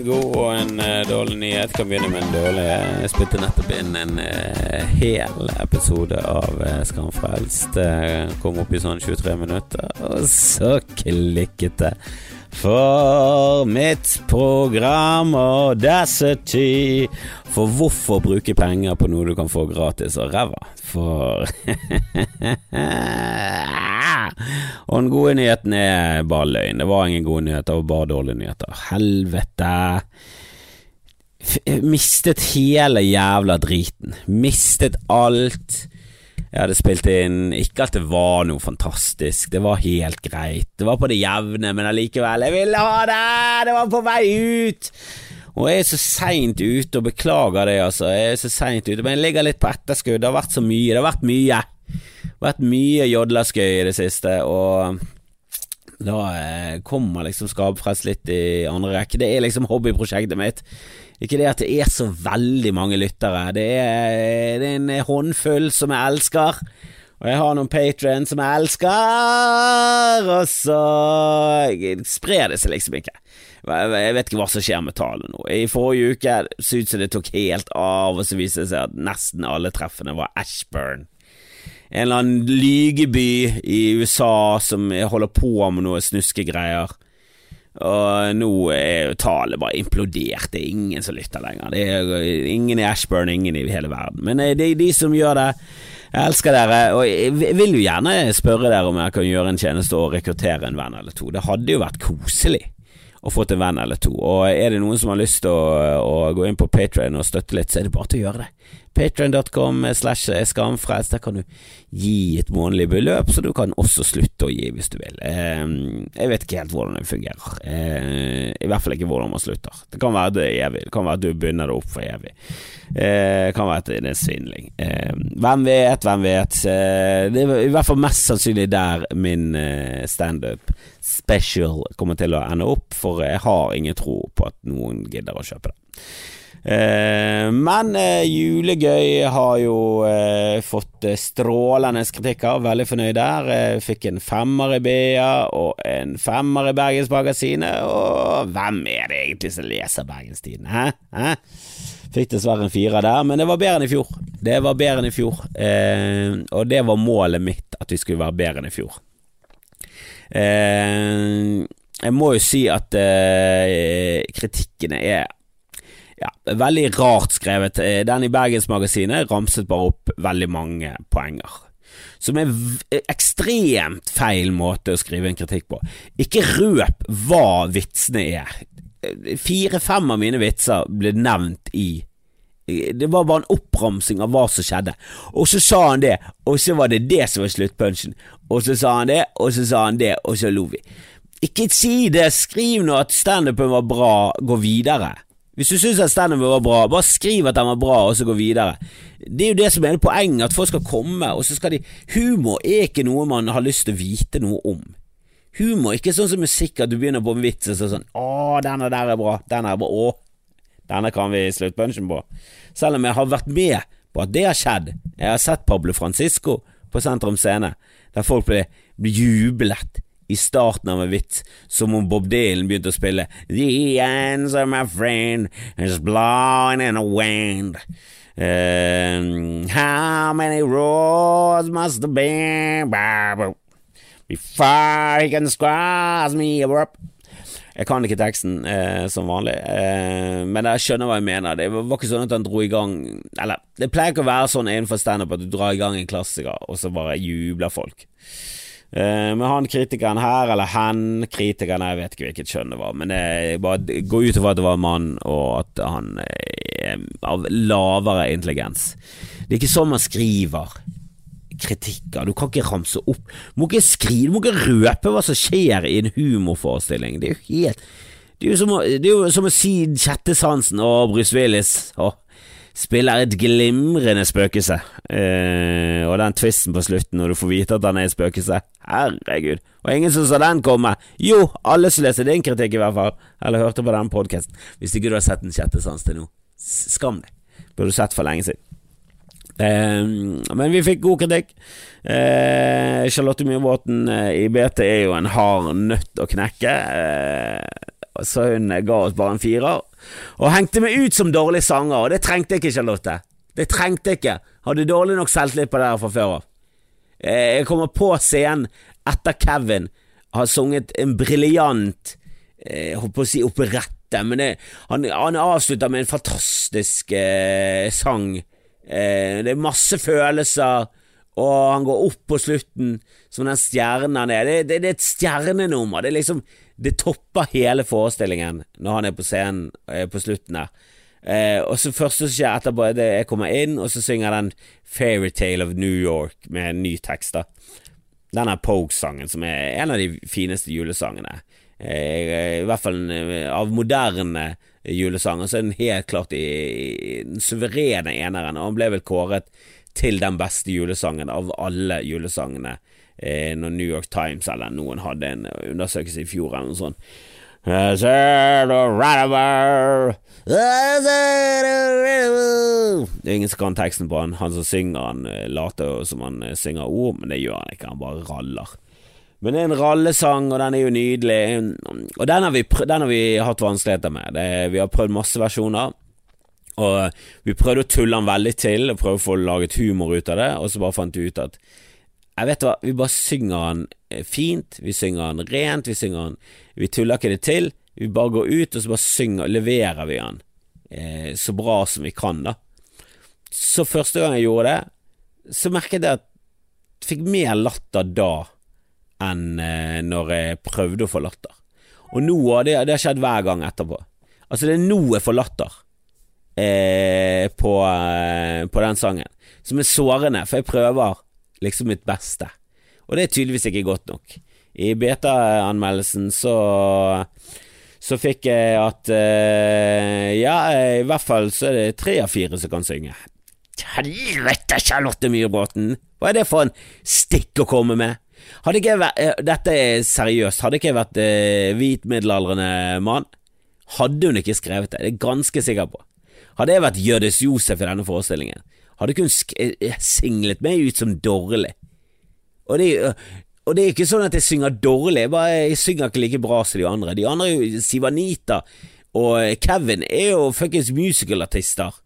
En god og en uh, dårlig nyhet. Kan begynne med en dårlig. Jeg spilte nettopp inn en uh, hel episode av uh, Skamfrelst. kom opp i sånn 23 minutter, og så klikket det. For mitt program Audacity. For hvorfor bruke penger på noe du kan få gratis og ræva? For Og den gode nyheten er bare løgn. Det var ingen gode nyheter, og bare dårlige nyheter. Helvete. F mistet hele jævla driten. Mistet alt. Jeg hadde spilt inn Ikke at det var noe fantastisk, det var helt greit. Det var på det jevne, men allikevel, jeg ville ha det! Det var på vei ut! Og jeg er så seint ute, og beklager det, altså. Jeg er så seint ute, men jeg ligger litt på etterskudd. Det har vært så mye. Det har vært mye. Det har vært mye jodlaskøy i det siste, og da eh, kommer liksom Skapfrelst litt i andre rekke. Det er liksom hobbyprosjektet mitt. Ikke det at det er så veldig mange lyttere. Det er, det er en håndfull som jeg elsker. Og jeg har noen patrion som jeg elsker, og så sprer det seg liksom ikke. Jeg vet ikke hva som skjer med tallene nå. I forrige uke så ut som det tok helt av, og så viste det seg at nesten alle treffene var Ashburn. En eller annen lygeby i USA som holder på med noe snuskegreier. Og nå er jo tallet bare implodert. Det er ingen som lytter lenger. Det er ingen i Ashburn, ingen i hele verden. Men eh, det er de som gjør det. Jeg elsker dere, og jeg vil jo gjerne spørre dere om jeg kan gjøre en tjeneste og rekruttere en venn eller to. Det hadde jo vært koselig å få til en venn eller to. Og er det noen som har lyst til å, å gå inn på Patrion og støtte litt, så er det bare til å gjøre det. Patreon.com slash skamfrelst. Der kan du gi et månedlig beløp, så du kan også slutte å gi hvis du vil. Ehm, jeg vet ikke helt hvordan det fungerer. Eh, I hvert fall ikke hvordan man slutter. Det kan være det evig. Det kan være at du begynner det opp for evig. Eh, det kan være at det er en svindling. Ehm, hvem vet, hvem vet. Eh, det er i hvert fall mest sannsynlig der min standup special kommer til å ende opp, for jeg har ingen tro på at noen gidder å kjøpe det. Eh, men eh, Julegøy har jo eh, fått strålende kritikker, veldig fornøyd der. fikk en femmer i BA og en femmer i Bergensmagasinet, og hvem er det egentlig som leser Bergenstiden, hæ? hæ? Fikk dessverre en firer der, men det var bedre enn i fjor. Det var bedre enn i fjor, eh, og det var målet mitt, at vi skulle være bedre enn i fjor. Eh, jeg må jo si at eh, kritikkene er ja, veldig rart skrevet. Eh, den i Bergensmagasinet ramset bare opp veldig mange poenger. Som er ekstremt feil måte å skrive en kritikk på. Ikke røp hva vitsene er. Fire-fem av mine vitser ble nevnt i det var bare en oppramsing av hva som skjedde. Og så sa han det, og så var det det som var sluttpunchen. Og så sa han det, og så sa han det, og så lo vi. Ikke si det, skriv nå at standupen var bra, gå videre. Hvis du syns at standup var bra, bare skriv at den var bra, og så gå videre. Det er jo det som er poenget, at folk skal komme, og så skal de Humor er ikke noe man har lyst til å vite noe om. Humor ikke sånn som musikk, at du begynner på en vits og så sånn Å, denne der er bra, denne er bra, å, denne kan vi sluttpunchen på. Selv om jeg har vært med på at det har skjedd. Jeg har sett Pablo Francisco på Sentrum Scene, der folk ble jublet i starten av en vits, som om Bob Dylan begynte å spille The answer, my friend, is blowing in the wind. Uh, how many roads must there be before he can squash me up? Jeg kan ikke teksten eh, som vanlig, eh, men jeg skjønner hva jeg mener. Det var ikke sånn at han dro i gang Eller, det pleier ikke å være sånn innenfor standup at du drar i gang en klassiker, og så bare jubler folk. Uh, men han kritikeren her, eller hen, kritikeren, jeg vet ikke hvilket kjønn det var, men jeg bare går ut ifra at det var en mann, og at han er av lavere intelligens. Det er ikke sånn man skriver kritikker. Du kan ikke ramse opp Du må ikke røpe hva som skjer i en humorforestilling. Det er jo helt Det er jo som å, det er jo som å si Sjettesansen og Bruce Willis. Åh, spiller et glimrende spøkelse. Eh, og den tvisten på slutten når du får vite at han er et spøkelse. Herregud. Og ingen som så den komme. Jo, alle som leser din kritikk, i hvert fall. Eller hørte på den podkasten. Hvis ikke du har sett Den sjette sans til nå, skam deg. Burde du sett for lenge siden. Eh, men vi fikk god kritikk. Eh, Charlotte Myhrvåten eh, i BT er jo en hard nøtt å knekke. Så hun ga oss bare en firer. Og hengte meg ut som dårlig sanger, og det trengte jeg ikke, Charlotte. Det trengte jeg ikke. Hadde dårlig nok selvtillit på det her fra før av. Eh, jeg kommer på scenen etter Kevin har sunget en briljant eh, på å si operette, men det, han, han avslutter med en fantastisk eh, sang. Eh, det er masse følelser, og han går opp på slutten som den stjernen han er. Det, det, det, er et stjernenummer. Det, er liksom, det topper hele forestillingen når han er på scenen eh, på slutten der. Eh, og så første som skjer etterpå, er at jeg kommer inn, og så synger den Fairytale of New York med en ny tekst. da Denne Pogue-sangen, som er en av de fineste julesangene. Eh, I hvert fall eh, av moderne julesanger, så er den helt klart i, i den suverene eneren. Og han ble vel kåret til den beste julesangen av alle julesangene eh, når New York Times eller noen hadde en undersøkelse i fjor eller noe sånt. Det er ingen som kan teksten på han. Han som synger, han eh, later som han eh, synger ord, men det gjør han ikke, han bare raller. Men det er en rallesang, og den er jo nydelig. Og den har vi, den har vi hatt vanskeligheter med. Det, vi har prøvd masse versjoner. Og vi prøvde å tulle den veldig til, og prøve å få laget humor ut av det, og så bare fant vi ut at jeg vet hva, vi bare synger den eh, fint, vi synger den rent, vi synger den Vi tuller ikke det til, vi bare går ut, og så bare synger, leverer vi den eh, så bra som vi kan, da. Så første gang jeg gjorde det, så merket jeg at jeg fikk mer latter da enn eh, når jeg prøvde å få latter. Og nå det, det har skjedd hver gang etterpå. Altså, det er nå jeg får latter eh, på, eh, på, den sangen, som er sårende, for jeg prøver liksom mitt beste. Og det er tydeligvis ikke godt nok. I beta-anmeldelsen så så fikk jeg at uh, Ja, i hvert fall så er det tre av fire som kan synge. Helvete, Charlotte Myhrbråten! Hva er det for en stikk å komme med? Hadde ikke jeg vært, eh, dette er seriøst. Hadde ikke jeg vært uh, hvit middelaldrende mann, hadde hun ikke skrevet det. Det er jeg ganske sikker på. Hadde jeg vært Jødis Josef i denne forestillingen, hadde ikke hun eh, eh, singlet meg ut som dårlig. Og det, og det er ikke sånn at jeg synger dårlig, jeg, bare, jeg synger ikke like bra som de andre. De andre, Sivanita og Kevin, er jo fuckings musicalartister.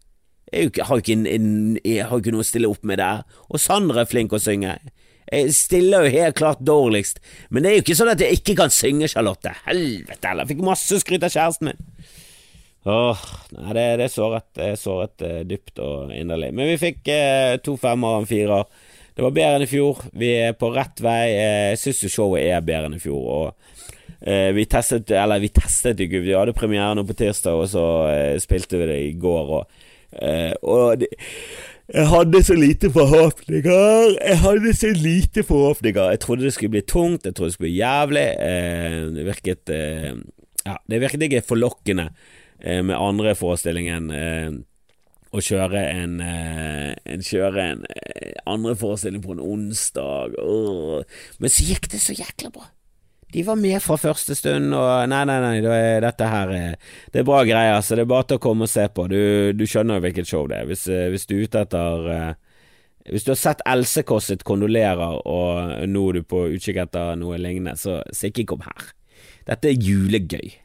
Jeg har jo ikke, noe å stille opp med der. Og Sandra er flink å synge. Jeg stiller jo helt klart dårligst, men det er jo ikke sånn at jeg ikke kan synge, Charlotte. Helvete heller, fikk masse skryt av kjæresten min. Åh, nei, det, det såret, det såret uh, dypt og inderlig. Men vi fikk uh, to femmer og en firer. Det var bedre enn i fjor. Vi er på rett vei. Eh, jeg syns jo showet er bedre enn i fjor. Og uh, vi testet Eller vi testet ikke, vi hadde premiere nå på tirsdag, og så spilte vi det i går, og, og det jeg hadde så lite forhåpninger. Jeg hadde så lite forhåpninger. Jeg trodde det skulle bli tungt, jeg trodde det skulle bli jævlig. Det virket Ja, det virket ikke forlokkende med andre forestillingen eh, å kjøre en, eh, en Kjøre en eh, andre forestilling på en onsdag. Åh. Men så gikk det så jækla bra. De var med fra første stund, og nei, nei, nei, det, dette her er, det er bra greier, så det er bare til å komme og se på. Du, du skjønner jo hvilket show det er. Hvis, eh, hvis, du er ute etter Hvis du har sett Else Kåss sitt Kondolerer, og nå er du på utkikk etter noe lignende, så, så ikke kom her. Dette er julegøy.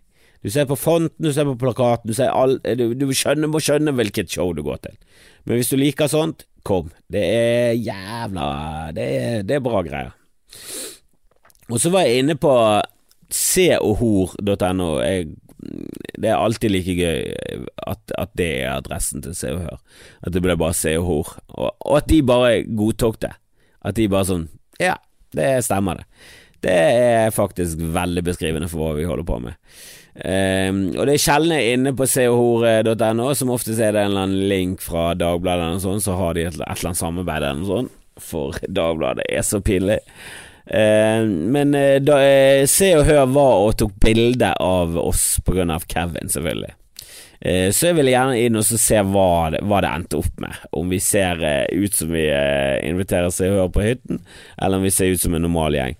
Du ser på fonten, du ser på plakaten, du, all, du, du skjønner, må skjønne hvilket show du går til. Men hvis du liker sånt, kom. Det er jævla Det er, det er bra greier. Og så var jeg inne på seoghor.no. Det er alltid like gøy at, at, det er adressen til Se og Hør. At det ble bare Se og Hor. Og, og, at de bare godtok det. At de bare sånn Ja, det stemmer, det. Det er faktisk veldig beskrivende for hva vi holder på med. Um, og det er sjelden inne på seoghor.no, som oftest er det en eller annen link fra Dagbladet eller noe sånt, så har de et, eller annet samarbeid eller noe sånt, for Dagbladet er så pinlig. Eh, men eh, da eh, Se og Hør var og tok bilde av oss av Kevin, selvfølgelig. Eh, så jeg vil gjerne inn og se hva det, hva det, endte opp med. Om vi ser ut som vi inviterer Se og Hør på hytten, eller om vi ser ut som en normal gjeng.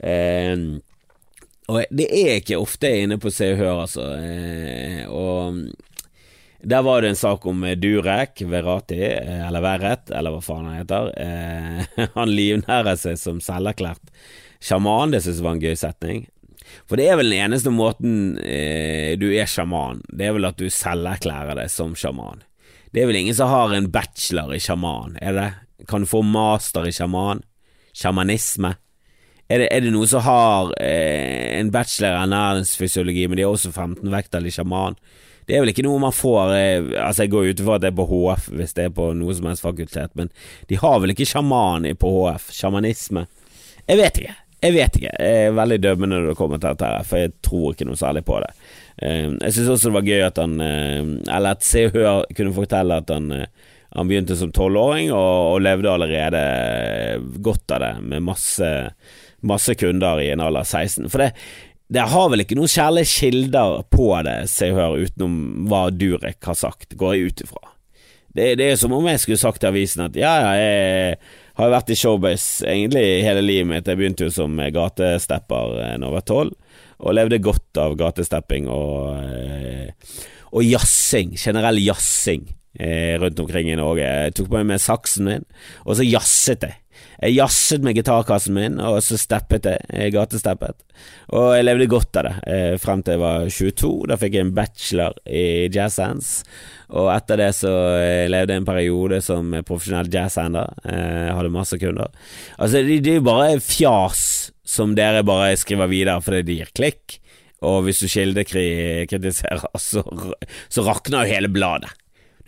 Og det er ikke ofte jeg er inne på Se og Hør, altså. og der var det en sak om eh, Durek Verati, eh, eller Verret, eller hva faen han heter. Eh, han livnærer seg som selverklært sjaman, det synes jeg var en gøy setning. For det er vel den eneste måten eh, du er sjaman, det er vel at du selverklærer deg som sjaman. Det er vel ingen som har en bachelor i sjaman, er det? Kan du få master i sjaman? Sjamanisme? Er det, er det noen som har eh, en bachelor i ernæringsfysiologi, men de er også 15-vekterlig sjaman? Det er vel ikke noe man får eh, Altså, jeg går ut ifra at det er på HF hvis det er på noe som helst fakultet, men de har vel ikke sjaman på HF? Sjamanisme? Jeg vet ikke. Jeg vet ikke. Jeg er veldig dømmende når det kommer til dette, her for jeg tror ikke noe særlig på det. Eh, jeg syns også det var gøy at han eh, Eller at Se og Hør kunne fortelle at han han begynte som tolvåring og, og levde allerede godt av det, med masse, masse kunder i en alder av 16. For det, det har vel ikke noen kjærlige kilder på det, se og hør, utenom hva Durek har sagt, går jeg ut ifra. Det, det, er som om jeg skulle sagt til avisen at ja, ja, jeg har vært i showbiz egentlig hele livet mitt. Jeg begynte jo som gatestepper da jeg var tolv, og levde godt av gatestepping og, eh, og jazzing, generell jazzing eh, rundt omkring i Norge. Jeg tok på meg med saksen min, og så jazzet jeg. Jeg jazzet med gitarkassen min, og så steppet jeg. gatesteppet. Og jeg levde godt av det eh, frem til jeg var 22. Da fikk jeg en bachelor i jazzhands. Og etter det så jeg levde jeg en periode som profesjonell jazzhander. Eh, hadde masse kunder. Altså, det, det er jo bare fjas som dere bare skriver videre fordi det gir klikk. Og hvis du kildekritiserer, så, så rakner jo hele bladet.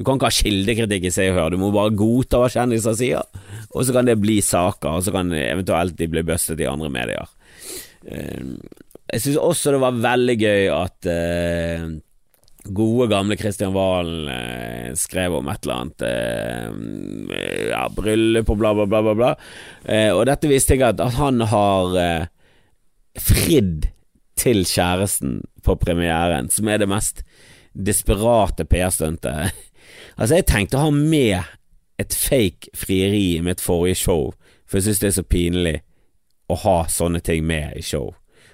Du kan ikke ha kildekritikk i Se og Hør, du må bare godta hva kjendiser sier, og så kan det bli saker, og så kan eventuelt de bli bustet i andre medier. Eh, jeg syns også det var veldig gøy at uh, gode, gamle Kristian Valen uh, skrev om et eller annet uh, ja, bryllup og bla, bla, bla, bla, bla. og dette viste jeg at han har fridd til kjæresten på premieren, som er det mest desperate PR-stuntet Altså, jeg tenkte å ha med et fake frieri i mitt forrige show, for jeg synes det er så pinlig å ha sånne ting med i show.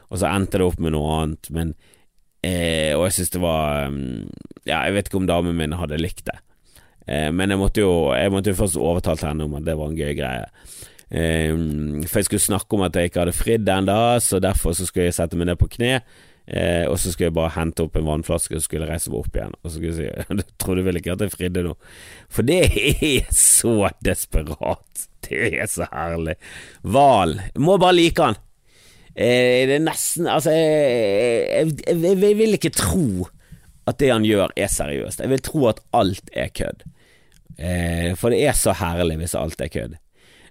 Og så endte det opp med noe annet, men eh, Og jeg synes det var mm, Ja, jeg vet ikke om damen min hadde likt det. Eh, men jeg måtte jo Jeg måtte jo først overtalt henne om at det var en gøy greie. Eh, for jeg skulle snakke om at jeg ikke hadde fridd ennå, så derfor så skulle jeg sette meg ned på kne Eh, og så skulle jeg bare hente opp en vannflaske og skulle reise meg opp igjen. Og så skulle jeg si Du trodde vel ikke at jeg fridde nå? For det er så desperat. Det er så herlig. Val. Må bare like han. Eh, det er nesten Altså, jeg, jeg, jeg, jeg, vil ikke tro at det han gjør, er seriøst. Jeg vil tro at alt er kødd. Eh, for det er så herlig hvis alt er kødd.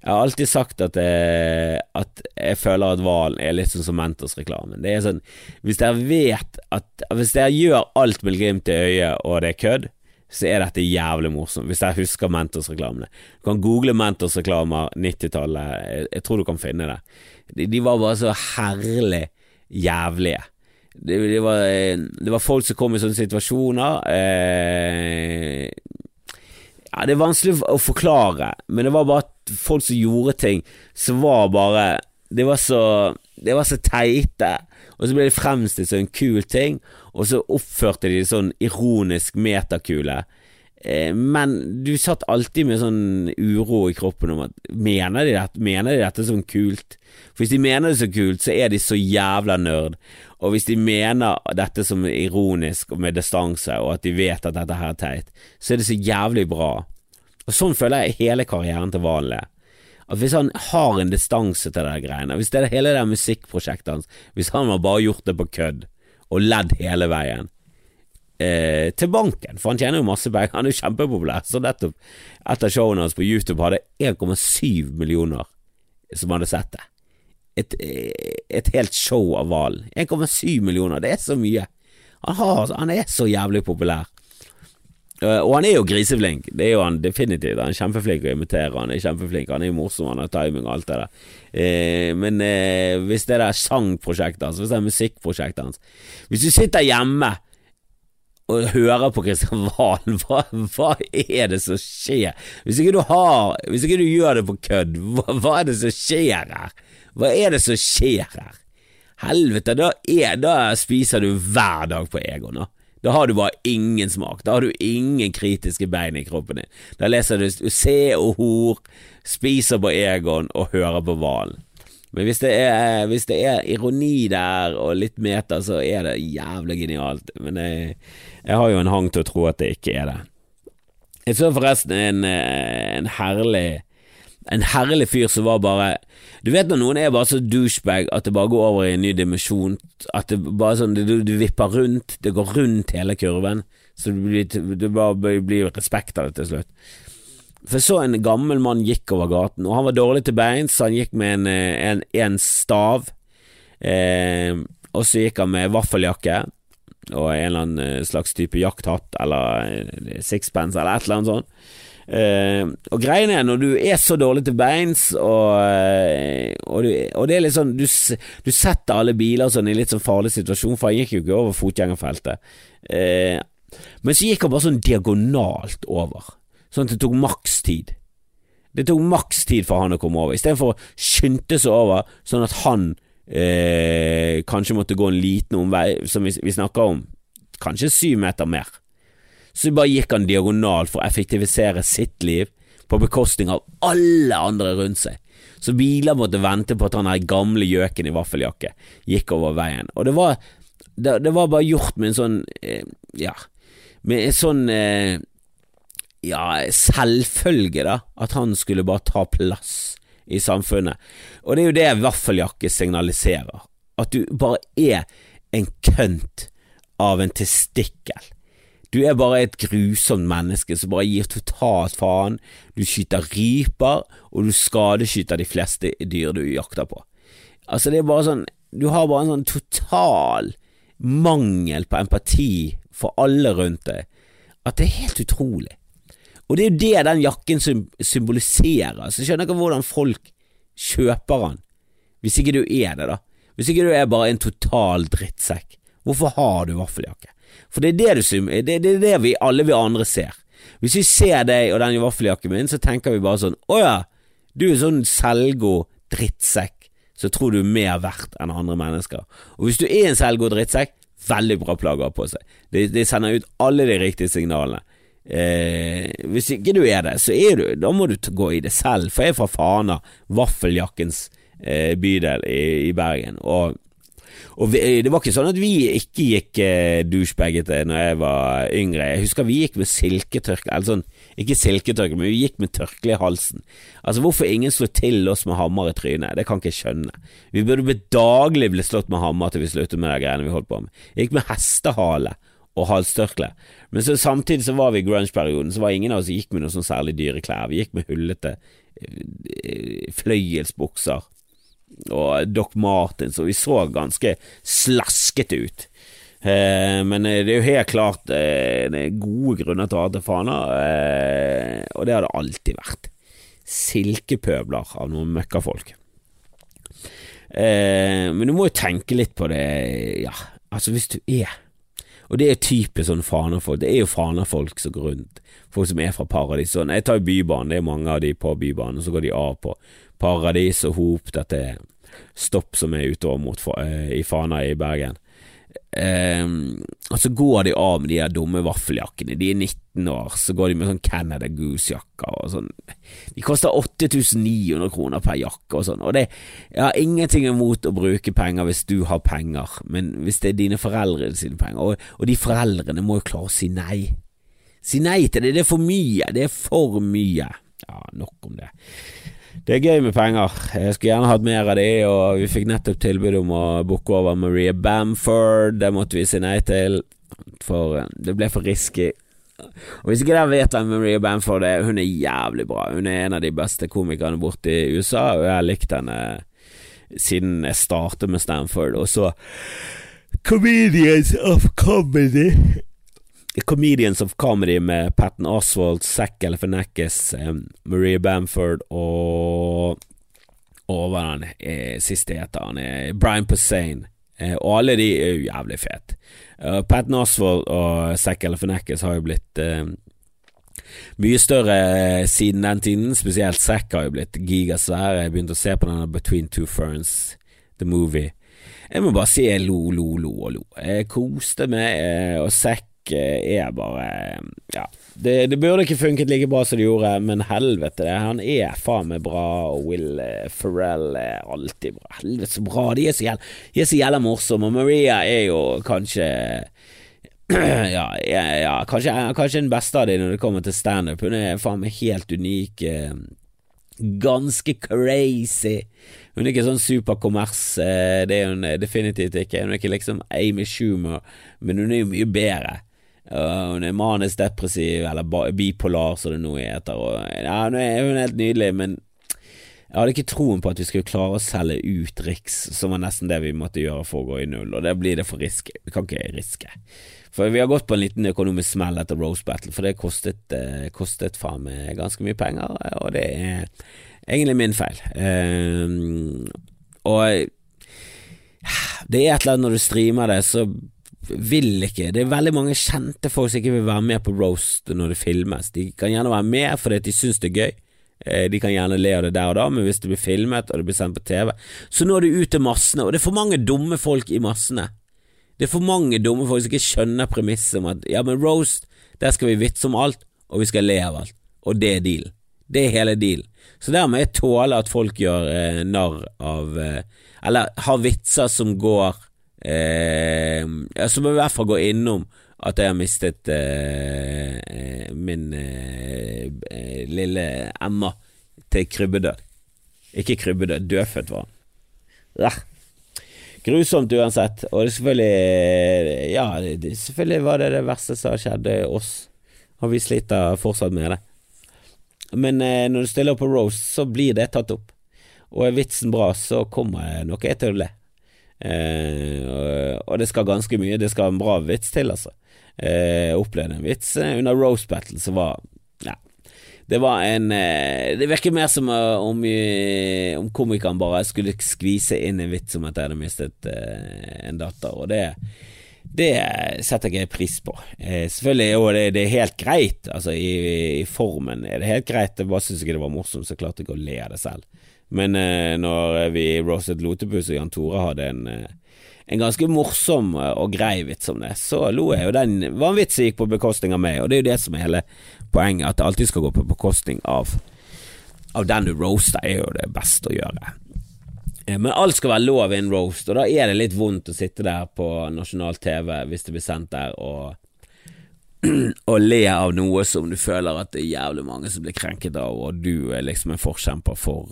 Jeg har alltid sagt at, jeg, eh, at jeg føler at Valen er litt sånn som Mentos-reklamen. Det er sånn Hvis dere vet at Hvis dere gjør alt med glimt i øyet, og det er kødd, så er dette jævlig morsomt. Hvis dere husker Mentos-reklamene. Du kan google Mentos-reklamer 90-tallet. Jeg, jeg, tror du kan finne det. De, de var bare så herlig jævlige. Det, det, var, det, var, folk som kom i sånne situasjoner. Eh, ja, Det er vanskelig å forklare, men det var bare folk som gjorde ting som var bare Det var så, det var så teite, og så ble det fremstilt som en kul ting, og så oppførte de sånn ironisk metakule. Eh, men du satt alltid med sånn uro i kroppen om at mener de dette, mener de dette som kult? For hvis de mener det så kult, så er de så jævla nerd. Og hvis de mener dette som ironisk og med distanse, og at de vet at dette her er teit, så er det så jævlig bra. Og Sånn føler jeg hele karrieren til er. At Hvis han har en distanse til de greiene, hvis det er hele det musikkprosjektet hans, hvis han har bare gjort det på kødd og ledd hele veien eh, til banken, for han tjener jo masse penger, han er jo kjempepopulær, så nettopp etter showene hans på YouTube hadde 1,7 millioner som hadde sett det. Et, et helt show av Valen. 1,7 millioner, det er så mye. Han, har, han er så jævlig populær. Eh, og han er jo griseflink, det er jo han definitivt. Han er kjempeflink å imitere, han er kjempeflink, han er morsom, han har timing og alt det der. Eh, men eh, hvis det er sangprosjektet hans, hvis det er musikkprosjektet hans Hvis du sitter hjemme og hører på Kristian Valen, hva, hva, er det som skjer? Hvis ikke du har Hvis ikke du gjør det på kødd, hva, hva er det som skjer her? Hva er det som skjer her? Helvete, da, er, da spiser du hver dag på Egon, da. Har du bare ingen smak. Da har du ingen kritiske bein i kroppen din. Da leser du Se og Hor, spiser på Egon og hører på Valen. Men hvis det, er, hvis det er ironi der og litt meter, så er det jævlig genialt. Men jeg, jeg har jo en hang til å tro at det ikke er det. Jeg så forresten en, en herlig en herlig fyr som var bare Du vet når noen er bare så douchebag at det bare går over i en ny dimensjon, at det bare sånn du, du vipper rundt, det går rundt hele kurven, så du blir, du bare blir respekt av det til slutt. For så en gammel mann gikk over gaten, og han var dårlig til beins, så han gikk med en, eh, en, en stav. Eh, og så gikk han med vaffeljakke og en eller annen eh, slags type jakthatt eller eh, sixpence eller et eller annet sånt. Eh, og greiene er, når du er så dårlig til beins, og, og, du, og det er litt sånn du, du, setter alle biler sånn i litt sånn farlig situasjon, for han gikk jo ikke over fotgjengerfeltet. Eh, men så gikk han bare sånn diagonalt over sånn at det tok maks tid. Det tok maks tid for han å komme over, istedenfor å skynde seg over, sånn at han eh, kanskje måtte gå en liten omvei, som vi, vi snakker om, kanskje syv meter mer. Så bare gikk han diagonalt for å effektivisere sitt liv på bekostning av alle andre rundt seg. Så biler måtte vente på at han der gamle gjøken i vaffeljakke gikk over veien. Og det var, det, det var bare gjort med en sånn eh, Ja, med en sånn eh, ja, selvfølge, da, at han skulle bare ta plass i samfunnet. Og det er jo det vaffeljakke signaliserer. At du bare er en kønt av en testikkel. Du er bare et grusomt menneske som bare gir totalt faen. Du skyter ryper, og du skadeskyter de fleste dyr du jakter på. Altså, det er bare sånn Du har bare en sånn total mangel på empati for alle rundt deg, at det er helt utrolig. Og det er jo det den jakken symboliserer. Så jeg skjønner ikke hvordan folk kjøper den, hvis ikke du er det, da. Hvis ikke du er bare en total drittsekk. Hvorfor har du vaffeljakke? For det er det, du, det, det, er det vi alle vi andre ser. Hvis vi ser deg og den vaffeljakken min, så tenker vi bare sånn Å ja, du er sånn selvgod drittsekk så tror du er mer verdt enn andre mennesker. Og hvis du er en selvgod drittsekk, veldig bra ha på seg. Det, det sender ut alle de riktige signalene. Eh, hvis ikke du er det, så er du Da må du gå i det selv, for jeg er fra Fana, vaffeljakkens eh, bydel i, i, Bergen. Og, og vi, det var ikke sånn at vi ikke gikk eh, douchebaggete når jeg var yngre. Jeg husker vi gikk med silketørkle, eller sånn, ikke silketørkle, men vi gikk med tørkle i halsen. Altså Hvorfor ingen slo til oss med hammer i trynet, det kan ikke jeg skjønne. Vi burde daglig bli slått med hammer til vi sluttet med de greiene vi holdt på med. Jeg gikk med hestehale og halstørkle. Men så, samtidig så var vi i grunge-perioden, så var ingen av oss som gikk med noe sånn særlig dyre klær. Vi gikk med hullete eh, fløyelsbukser og Doc Martens, og vi så ganske slaskete ut. Eh, men eh, det er jo helt klart eh, gode grunner til å ha til Fana, eh, og det har det alltid vært. Silkepøbler av noen møkkafolk. Eh, men du må jo tenke litt på det, ja, altså hvis du er og det er typisk sånn Fana-folk. Det er jo Fana-folk som går rundt. Folk som er fra Paradis. Sånn, jeg tar Bybanen, det er mange av de på Bybanen, og så går de av på Paradis og Hop, dette stopp som er utover mot uh, i Fana i Bergen. Um, og så går de av med de her dumme vaffeljakkene. De er 19 år, så går de med sånn Canada Goose-jakker og sånn. De koster 8900 kroner per jakke og sånn. Og det Jeg har ingenting imot å bruke penger hvis du har penger, men hvis det er dine foreldre sine penger, og, og de foreldrene må jo klare å si nei. Si nei til det, det er for mye. Det er for mye. Ja, nok om det. Det er gøy med penger. Jeg skulle gjerne hatt mer av de, og vi fikk nettopp tilbud om å booke over Maria Bamford. Det måtte vi si nei til, for eh, det ble for risky. Og Hvis ikke dere vet hvem Maria Bamford er, hun er jævlig bra. Hun er en av de beste komikerne borte i USA, og jeg har likt henne siden jeg startet med Stanford. Og så Comedians of Comedy Comedians of Comedy med Patten Oswald, Zack Galifianakis, um, Maria Bamford og Og hva er han eh, siste heter han? Eh, Brian Posehn. Eh, og alle de er jo jævlig fete. Uh, Patten Oswald og Zack Galifianakis har jo blitt eh, mye større eh, siden den tiden. Spesielt Zack har jo blitt gigasvær. Jeg begynte å se på denne Between Two Ferns, the movie. Jeg må bare si jeg lo, lo, lo og lo. Jeg koste meg, og Zack eh, er bare Ja, det, det, burde ikke funket like bra som det gjorde, men helvete, det. han er faen meg bra, og Will eh, Ferrell er alltid bra. Helvete, så bra. De er så jævla, de morsomme, og Maria er jo kanskje ja, ja, ja kanskje, kanskje, den beste av dem når det kommer til standup. Hun er faen meg helt unik. Ganske crazy. Hun er ikke sånn superkommers, det er hun definitivt ikke. Hun er ikke liksom Amy Schumer, men hun er jo mye bedre. Uh, hun er manisk depressiv, eller bipolar, som det nå heter. Og, ja, hun, er, helt nydelig, men jeg hadde ikke troen på at vi skulle klare å selge ut Riks, som var nesten det vi måtte gjøre for å gå i null, og det blir det for riske. Vi kan ikke riske. For vi har gått på en liten økonomisk smell etter Rose Battle, for det kostet, eh, kostet faen meg ganske mye penger, og det er egentlig min feil. Uh, og det er et eller annet når du streamer det, så vil ikke Det er veldig mange kjente folk som ikke vil være med på roast når det filmes. De kan gjerne være med fordi de syns det er gøy. Eh, de kan gjerne le av det der og da, men hvis det blir filmet og det blir sendt på TV, så når det ut til massene, og det er for mange dumme folk i massene. Det er for mange dumme folk som ikke skjønner premisset om at ja, men roast, der skal vi vitse om alt, og vi skal le av alt. Og det er dealen. Det er hele dealen. Så dermed jeg tåler at folk gjør eh, narr av eh, Eller har vitser som går eh, Så må vi i hvert fall gå innom at jeg har mistet eh, eh min eh, eh, lille Emma til krybbedød. Ikke krybbedød, dødfødt var han. Ja. Grusomt uansett, og det selvfølgelig Ja, det, selvfølgelig var det det verste som har skjedd oss, og vi sliter fortsatt med det. Men eh, når du stiller opp på Rose, så blir det tatt opp, og er vitsen bra, så kommer nok jeg til å le. Eh, og det skal ganske mye, det skal en bra vits til, altså. Eh, opplevde en vits eh, under Rose Battle som var Ja, det var en eh, Det virker mer som eh, om, om komikeren bare skulle skvise inn en vits om at jeg hadde mistet en datter, og det det setter jeg pris på. Eh, selvfølgelig er det, det er helt greit, altså i, i, formen er det helt greit, jeg bare syns ikke det var morsomt, så klarte jeg å le av det selv. Men eh, når vi roastet Lotepus og Jan Tore hadde en, eh, en ganske morsom eh, og grei vits om det, så lo jeg, og den var en vits som gikk på bekostning av meg, og det er jo det som er hele poenget, at det alltid skal gå på bekostning av, av den du roaster, er jo det beste å gjøre. Eh, men alt skal være lov i en roast, og da er det litt vondt å sitte der på nasjonal TV hvis det blir sendt der, og og le av noe som du føler at det er jævlig mange som blir krenket av, og du er liksom en forkjemper for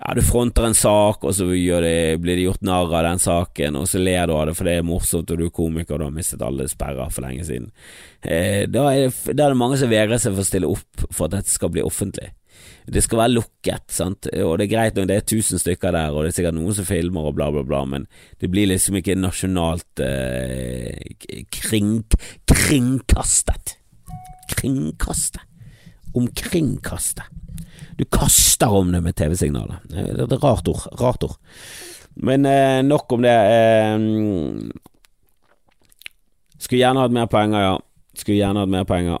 ja, du fronter en sak, og så det, blir det gjort narr av den saken, og så ler du av det for det er morsomt, og du er komiker, og du har mistet alle sperrer for lenge siden. Eh, da, er det, da, er det, mange som vegrer seg for å stille opp for at dette skal bli offentlig. Det skal være lukket, sant, og det er greit når det er tusen stykker der, og det er sikkert noen som filmer og bla, bla, bla, men det blir liksom ikke nasjonalt eh, kring, kringkastet. Kringkastet. Omkringkastet. Du kaster om det med TV-signalet. Det er et rart ord. Rart ord. Men eh, nok om det. Eh, skulle gjerne hatt mer penger, ja. Skulle gjerne hatt mer penger.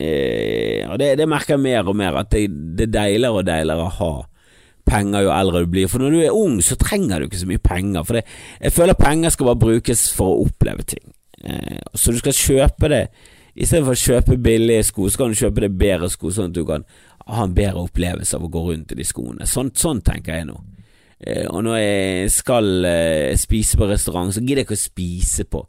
Eh, og det, det, merker jeg mer og mer, at det, det er deiligere og deiligere å ha penger jo eldre du blir. For når du er ung, så trenger du ikke så mye penger. For det, jeg føler penger skal bare brukes for å oppleve ting. Eh, så du skal kjøpe det Istedenfor å kjøpe billige sko, så kan du kjøpe det bedre sko, sånn at du kan ha en bedre opplevelse av å gå rundt i de skoene. Sånn, sånn tenker jeg nå. Eh, og når jeg skal eh, spise på restaurant, så gidder jeg ikke å spise på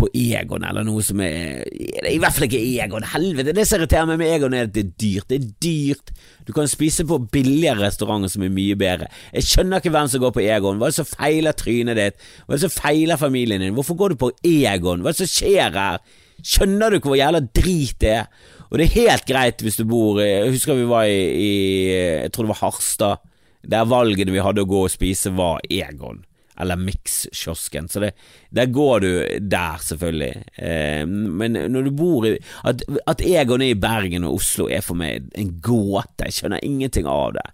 på Egon eller noe som er i hvert fall ikke Egon. Helvete, det som irriterer meg med Egon, er at det er dyrt. Det er dyrt. Du kan spise på billigere restauranter som er mye bedre. Jeg skjønner ikke hvem som går på Egon. Hva er det som feiler trynet ditt? Hva er det som feiler familien din? Hvorfor går du på Egon? Hva er det som skjer her? Skjønner du ikke hvor jævla drit det er? Og det er helt greit hvis du bor i Jeg husker vi var i, i Jeg tror det var Harstad, der valgene vi hadde å gå og spise, var Egon. Eller Mix-kiosken. Så det, der går du der, selvfølgelig. Eh, men når du bor i at, at Egon er i Bergen og Oslo, er for meg en gåte. Jeg skjønner ingenting av det.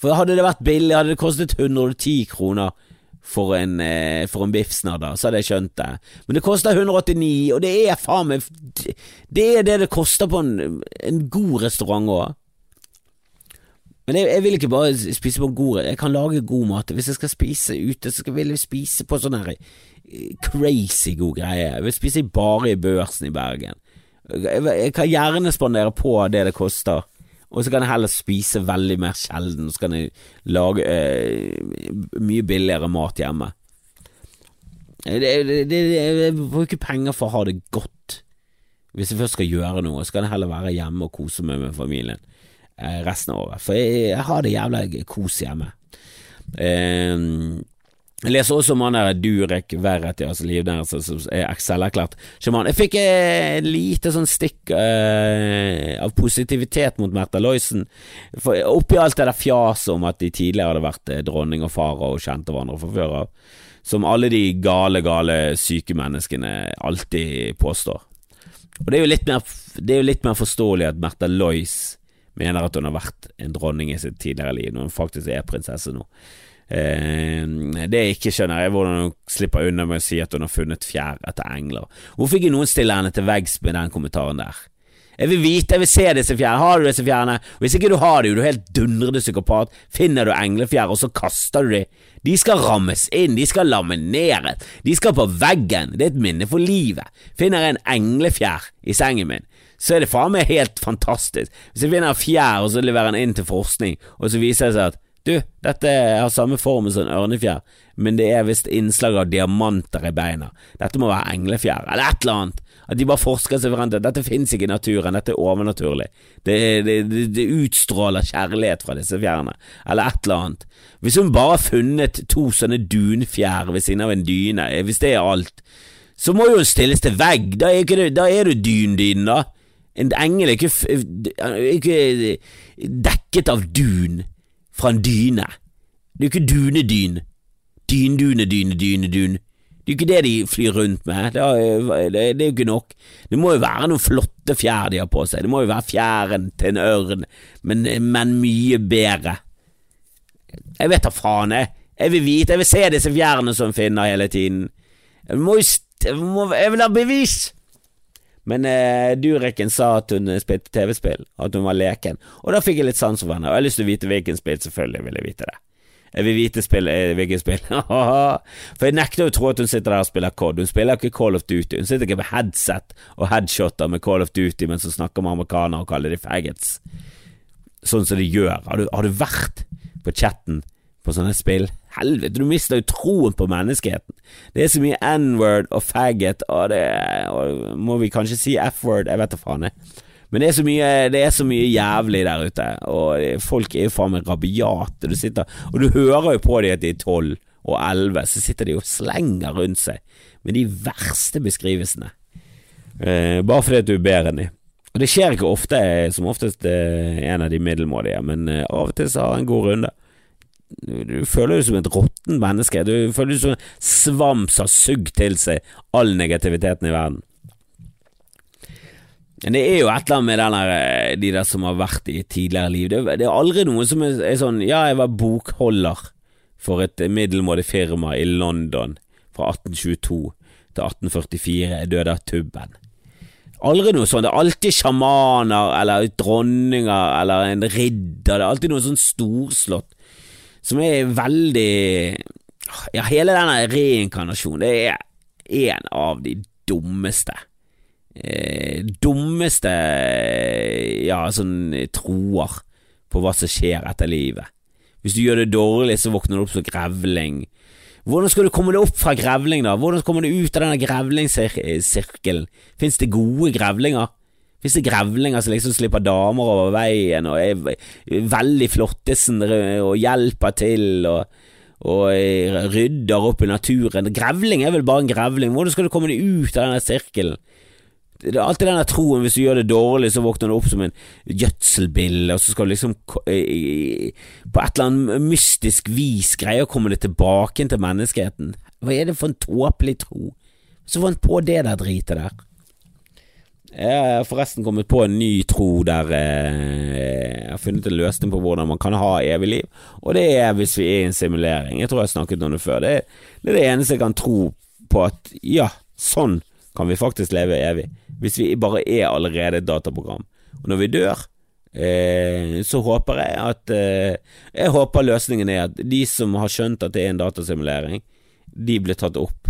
For hadde det vært billig, hadde det kostet 110 kroner for en, eh, for en biffsnadder, så hadde jeg skjønt det. Men det koster 189, og det er faen meg Det er det det koster på en, en god restaurant òg. Men jeg, jeg, vil ikke bare spise på god Jeg kan lage god mat. Hvis jeg skal spise ute, så skal jeg spise på sånn her crazy god greie. Jeg vil spise bare i Børsen i Bergen. Jeg, jeg kan gjerne spandere på det det koster. Og så kan jeg heller spise veldig mer sjelden, og så kan jeg lage eh, mye billigere mat hjemme. Det, jeg bruker penger for å ha det godt. Hvis jeg først skal gjøre noe, så kan jeg heller være hjemme og kose meg med familien eh, resten av året. For jeg, jeg har det jævla kos hjemme. Eh, jeg leser også om han der Durek Verret liv altså som er Excel-erklært sjaman. Jeg fikk et lite sånn stikk uh, av positivitet mot Märtha Loisen. Oppi alt det der fjaset om at de tidligere hadde vært eh, dronning og far og kjente hverandre fra før av, som alle de gale, gale syke menneskene alltid påstår. Og det er jo litt mer, er jo litt mer forståelig at Märtha Lois mener at hun har vært en dronning i sitt tidligere liv, når hun faktisk er prinsesse nå. Eh, det jeg ikke skjønner, er hvordan hun slipper unna med å si at hun har funnet fjær etter engler. Hvorfor ikke noen stille henne til veggs med den kommentaren der? Jeg vil vite, jeg vil se disse fjærene. Har du disse fjærene? Hvis ikke du har dem, du er helt dundrende psykopat. Finner du englefjær, og så kaster du dem. De skal rammes inn, de skal lamineres, de skal på veggen. Det er et minne for livet. Finner jeg en englefjær i sengen min, så er det faen meg helt fantastisk. Hvis jeg finner en fjær, og så leverer den inn til forskning, og så viser det seg at du, dette har samme form som en ørnefjær, men det er visst innslag av diamanter i beina. Dette må være englefjær, eller et eller annet. At de bare forsker seg frem til dette finnes ikke i naturen, dette er overnaturlig. Det, det, det, det, utstråler kjærlighet fra disse fjærene, eller et eller annet. Hvis hun bare har funnet to sånne dunfjær ved siden av en dyne, eh, hvis det er alt, så må jo hun stilles til vegg, da er, ikke, da er du dyndynen, da. En engel er ikke, er ikke dekket av dun fra en dyne. Det er jo ikke dunedyn. Dyndune, dyne, dyne, dun. Det er jo ikke det de flyr rundt med. Det er, jo ikke nok. Det må jo være noen flotte fjær de har på seg. Det må jo være fjæren til en ørn, men, men mye bedre. Jeg vet da faen, jeg. Jeg vil vite, jeg vil se disse fjærene som finner hele tiden. Jeg, må, jeg vil ha bevis! Men eh, Dureken sa at hun spilte TV-spill, at hun var leken, og da fikk jeg litt sans for henne. Og jeg har lyst til å vite hvilken spill, selvfølgelig vil jeg vite det. Jeg vil vite spill, eh, hvilket spill. for jeg nekter å tro at hun sitter der og spiller COD. Hun spiller ikke Call of Duty. Hun sitter ikke med headset og headshotter med Call of Duty mens hun snakker med amerikanere og kaller de faggots. Sånn som de gjør. Har du, har du vært på chatten på sånne spill? Helvete, du mister jo troen på menneskeheten. Det er så mye n-word og faggot, og det og Må vi kanskje si f-word? Jeg vet da faen, jeg. Men det er, mye, det er så mye jævlig der ute, og folk er jo faen meg rabiate. Du sitter, og du hører jo på dem at de er tolv og elleve, så sitter de og slenger rundt seg med de verste beskrivelsene. Eh, bare fordi at du er bedre enn dem. Og det skjer ikke ofte, som oftest eh, en av de middelmådige, men eh, av og til så har jeg en god runde du føler deg som et råttent menneske. Du føler deg som en svamp som har sugd til seg all negativiteten i verden. Men det er jo et eller annet med der, eh, de der som har vært i tidligere liv. Det, det er aldri noen som er, er, sånn Ja, jeg var bokholder for et middelmådig firma i London fra 1822 til 1844. Jeg døde av tubben. Aldri noe sånt. Det er alltid sjamaner eller dronninger eller en ridder. Det er alltid noe sånn storslått som er veldig Ja, hele denne reinkarnasjonen, det er en av de dummeste eh, Dummeste ja, sånn troer på hva som skjer etter livet. Hvis du gjør det dårlig, så våkner du opp som grevling. Hvordan skal du komme deg opp fra grevling, da? Hvordan kommer du ut av denne grevlingssirkelen? Fins det gode grevlinger? Det grevlinger som liksom slipper damer over veien og er veldig flottesen og hjelper til og, og rydder opp i naturen? Grevling er vel bare en grevling. Hvordan skal du komme deg ut av denne sirkelen? Det er alltid denne troen hvis du gjør det dårlig, så våkner du opp som en gjødselbille, og så skal du liksom på et eller annet mystisk vis greie å komme deg tilbake til menneskeheten. Hva er det for en tåpelig tro? Så fant på det der dritet der. Jeg har forresten kommet på en ny tro der eh, jeg har funnet en løsning på hvordan man kan ha evig liv, og det er hvis vi er i en simulering. Jeg tror jeg har snakket om det før. Det er, det eneste jeg kan tro på at ja, sånn kan vi faktisk leve evig. Hvis vi bare er allerede et dataprogram. Og når vi dør, eh, så håper jeg at eh, Jeg håper løsningen er at de som har skjønt at det er en datasimulering, de blir tatt opp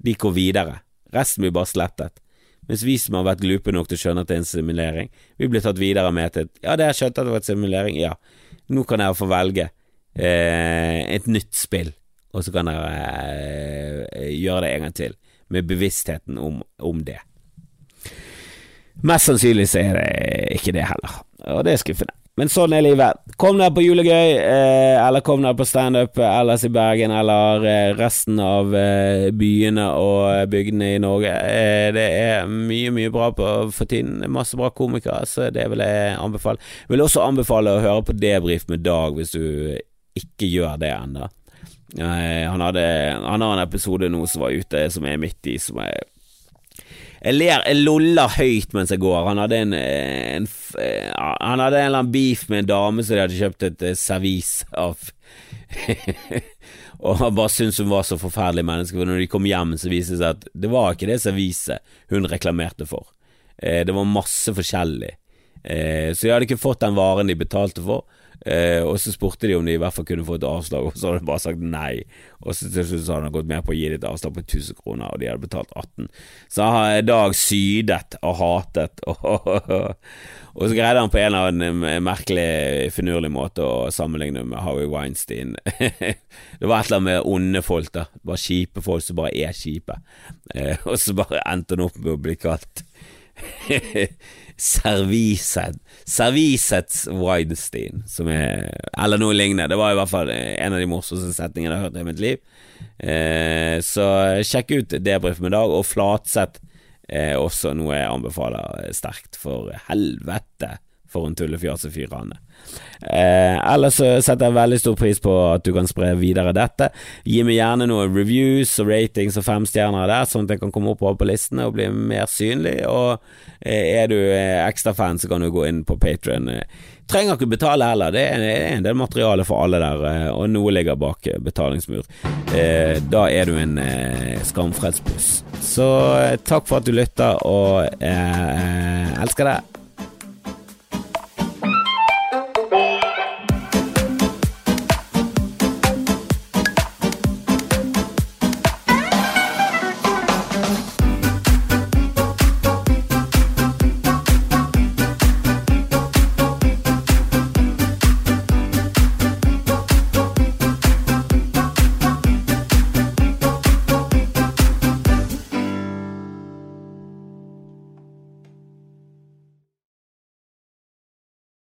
De går videre. Resten blir bare slettet. Mens vi som har vært glupe nok til å skjønne at det er en simulering, vi blir tatt videre med til Ja, det har skjønt at det var en simulering. Ja, nå kan dere få velge eh, et nytt spill, og så kan dere eh, gjøre det en gang til, med bevisstheten om, om det. Mest sannsynlig så er det ikke det heller, og det er skuffende. Men sånn er livet. Kom deg på julegøy, eh, eller kom deg på standup ellers i Bergen, eller eh, resten av eh, byene og bygdene i Norge. Eh, det er mye, mye bra på for tiden. Masse bra komikere, så det vil jeg anbefale. Jeg vil også anbefale å høre på Debrif med Dag hvis du ikke gjør det ennå. Eh, han, han har en episode nå som var ute, som er midt i, som er jeg ler, jeg loller høyt mens jeg går. Han hadde en, en, Han hadde en eller annen beef med en dame som de hadde kjøpt et eh, servis av. og han bare syntes hun var så forferdelig menneske, for når de kom hjem, så viste det seg at det var ikke det serviset hun reklamerte for. Eh, det var masse forskjellig. Eh, så de hadde ikke fått den varen de betalte for. Eh, og så spurte de om de i hvert fall kunne få et avslag, og så hadde de bare sagt nei. Og så til slutt hadde han gått med på å gi dem et avslag på 1000 kroner, og de hadde betalt 18. Så har Dag sydet og hatet, og, så greide han på en eller annen merkelig, finurlig måte å sammenligne med Howie Weinstein. det var et eller annet med onde folk, da. Bare kjipe folk som bare er kjipe. Eh, og så bare endte han opp med å bli kalt Serviset Servisets Weinstein, som er Eller noe lignende. Det var i hvert fall en av de morsomste setningene jeg har hørt i mitt liv. Eh, så sjekk ut Debrif med Dag, og Flatseth er også noe jeg anbefaler sterkt. For helvete, for en tullefjasefyr han er. Eh, ellers så setter jeg veldig stor pris på at du kan spre videre dette. Gi meg gjerne noen reviews og ratings og fem stjerner der, sånn at jeg kan komme opp på listene og bli mer synlig. Og eh, er du eh, ekstra fan, så kan du gå inn på Patrion. Trenger ikke betale heller, det er en del materiale for alle der, eh, og noe ligger bak eh, betalingsmur. Eh, da er du en skamfredsbuss. Så takk for at du lytter, og elsker deg.